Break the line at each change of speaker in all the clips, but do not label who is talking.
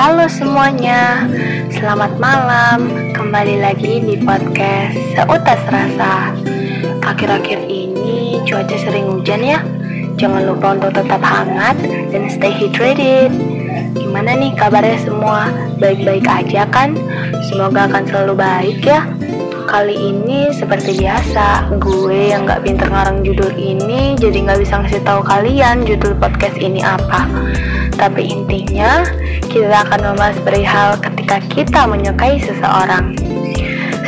Halo semuanya, selamat malam. Kembali lagi di podcast Seutas Rasa. Akhir-akhir ini cuaca sering hujan ya. Jangan lupa untuk tetap hangat dan stay hydrated. Gimana nih kabarnya semua? Baik-baik aja kan? Semoga akan selalu baik ya. Kali ini seperti biasa, gue yang gak pinter ngarang judul ini jadi gak bisa ngasih tahu kalian judul podcast ini apa. Tapi intinya, kita akan membahas perihal ketika kita menyukai seseorang.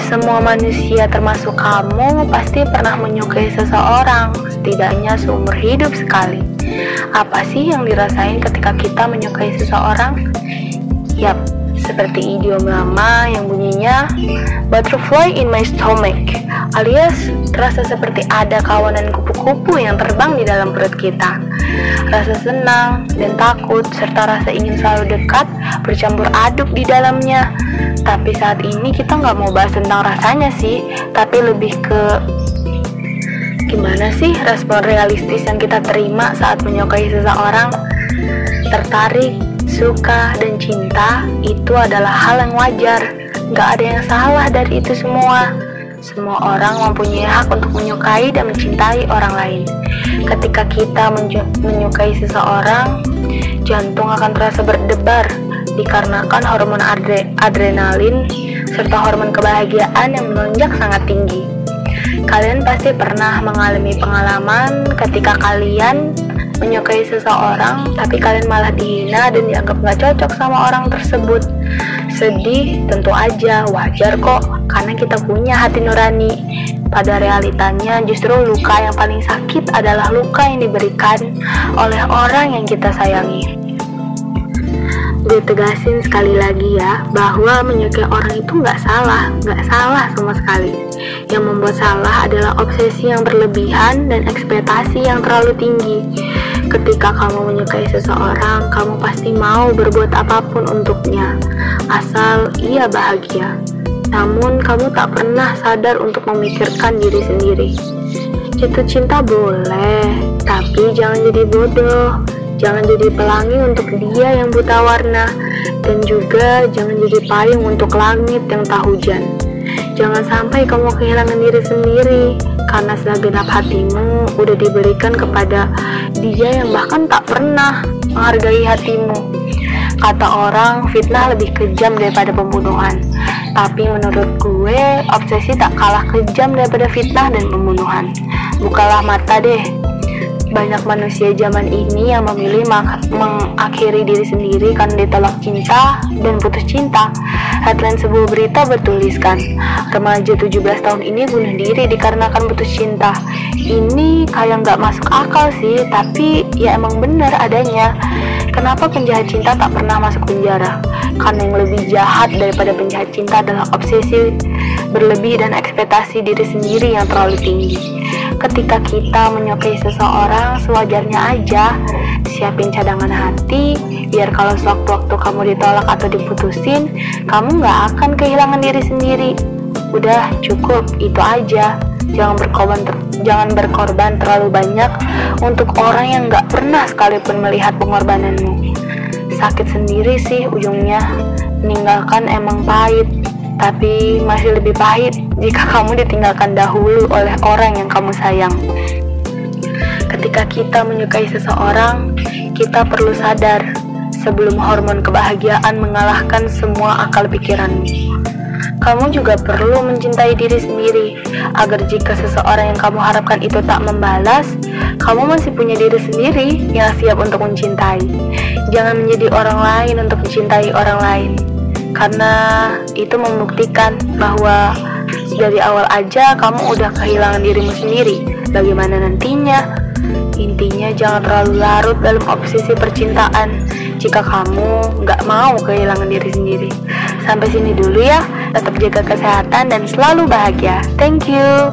Semua manusia termasuk kamu pasti pernah menyukai seseorang, setidaknya seumur hidup sekali. Apa sih yang dirasain ketika kita menyukai seseorang? Yap, seperti idiom lama yang bunyinya butterfly in my stomach alias terasa seperti ada kawanan kupu-kupu yang terbang di dalam perut kita. Rasa senang dan takut serta rasa ingin selalu dekat bercampur aduk di dalamnya. Tapi saat ini kita nggak mau bahas tentang rasanya sih tapi lebih ke gimana sih respon realistis yang kita terima saat menyukai seseorang? Tertarik suka, dan cinta itu adalah hal yang wajar. Gak ada yang salah dari itu semua. Semua orang mempunyai hak untuk menyukai dan mencintai orang lain. Ketika kita menyukai seseorang, jantung akan terasa berdebar dikarenakan hormon adre adrenalin serta hormon kebahagiaan yang melonjak sangat tinggi. Kalian pasti pernah mengalami pengalaman ketika kalian menyukai seseorang tapi kalian malah dihina dan dianggap nggak cocok sama orang tersebut. Sedih tentu aja wajar kok karena kita punya hati nurani. Pada realitanya justru luka yang paling sakit adalah luka yang diberikan oleh orang yang kita sayangi. Gue tegasin sekali lagi ya bahwa menyukai orang itu nggak salah nggak salah sama sekali. Yang membuat salah adalah obsesi yang berlebihan dan ekspektasi yang terlalu tinggi Ketika kamu menyukai seseorang, kamu pasti mau berbuat apa pun untuknya, asal ia bahagia. Namun, kamu tak pernah sadar untuk memikirkan diri sendiri. Jatuh cinta boleh, tapi jangan jadi bodoh. Jangan jadi pelangi untuk dia yang buta warna, dan juga jangan jadi payung untuk langit yang tak hujan. Jangan sampai kamu kehilangan diri sendiri karena segenap hatimu udah diberikan kepada dia yang bahkan tak pernah menghargai hatimu. Kata orang, fitnah lebih kejam daripada pembunuhan. Tapi menurut gue, obsesi tak kalah kejam daripada fitnah dan pembunuhan. Bukalah mata deh, banyak manusia zaman ini yang memilih mengakhiri diri sendiri karena ditolak cinta dan putus cinta. Headline sebuah berita bertuliskan, remaja 17 tahun ini bunuh diri dikarenakan putus cinta. Ini kayak nggak masuk akal sih, tapi ya emang benar adanya. Kenapa penjahat cinta tak pernah masuk penjara? Karena yang lebih jahat daripada penjahat cinta adalah obsesi berlebih dan ekspektasi diri sendiri yang terlalu tinggi. Ketika kita menyukai seseorang, sewajarnya aja siapin cadangan hati, biar kalau sewaktu-waktu kamu ditolak atau diputusin, kamu gak akan kehilangan diri sendiri. Udah cukup, itu aja. Jangan berkorban, ter jangan berkorban terlalu banyak untuk orang yang gak pernah sekalipun melihat pengorbananmu. Sakit sendiri sih ujungnya, meninggalkan emang pahit, tapi masih lebih pahit jika kamu ditinggalkan dahulu oleh orang yang kamu sayang. Ketika kita menyukai seseorang, kita perlu sadar sebelum hormon kebahagiaan mengalahkan semua akal pikiranmu. Kamu juga perlu mencintai diri sendiri agar jika seseorang yang kamu harapkan itu tak membalas, kamu masih punya diri sendiri yang siap untuk mencintai. Jangan menjadi orang lain untuk mencintai orang lain karena itu membuktikan bahwa dari awal aja kamu udah kehilangan dirimu sendiri. Bagaimana nantinya? Intinya jangan terlalu larut dalam obsesi percintaan jika kamu nggak mau kehilangan diri sendiri. Sampai sini dulu ya, tetap jaga kesehatan dan selalu bahagia. Thank you.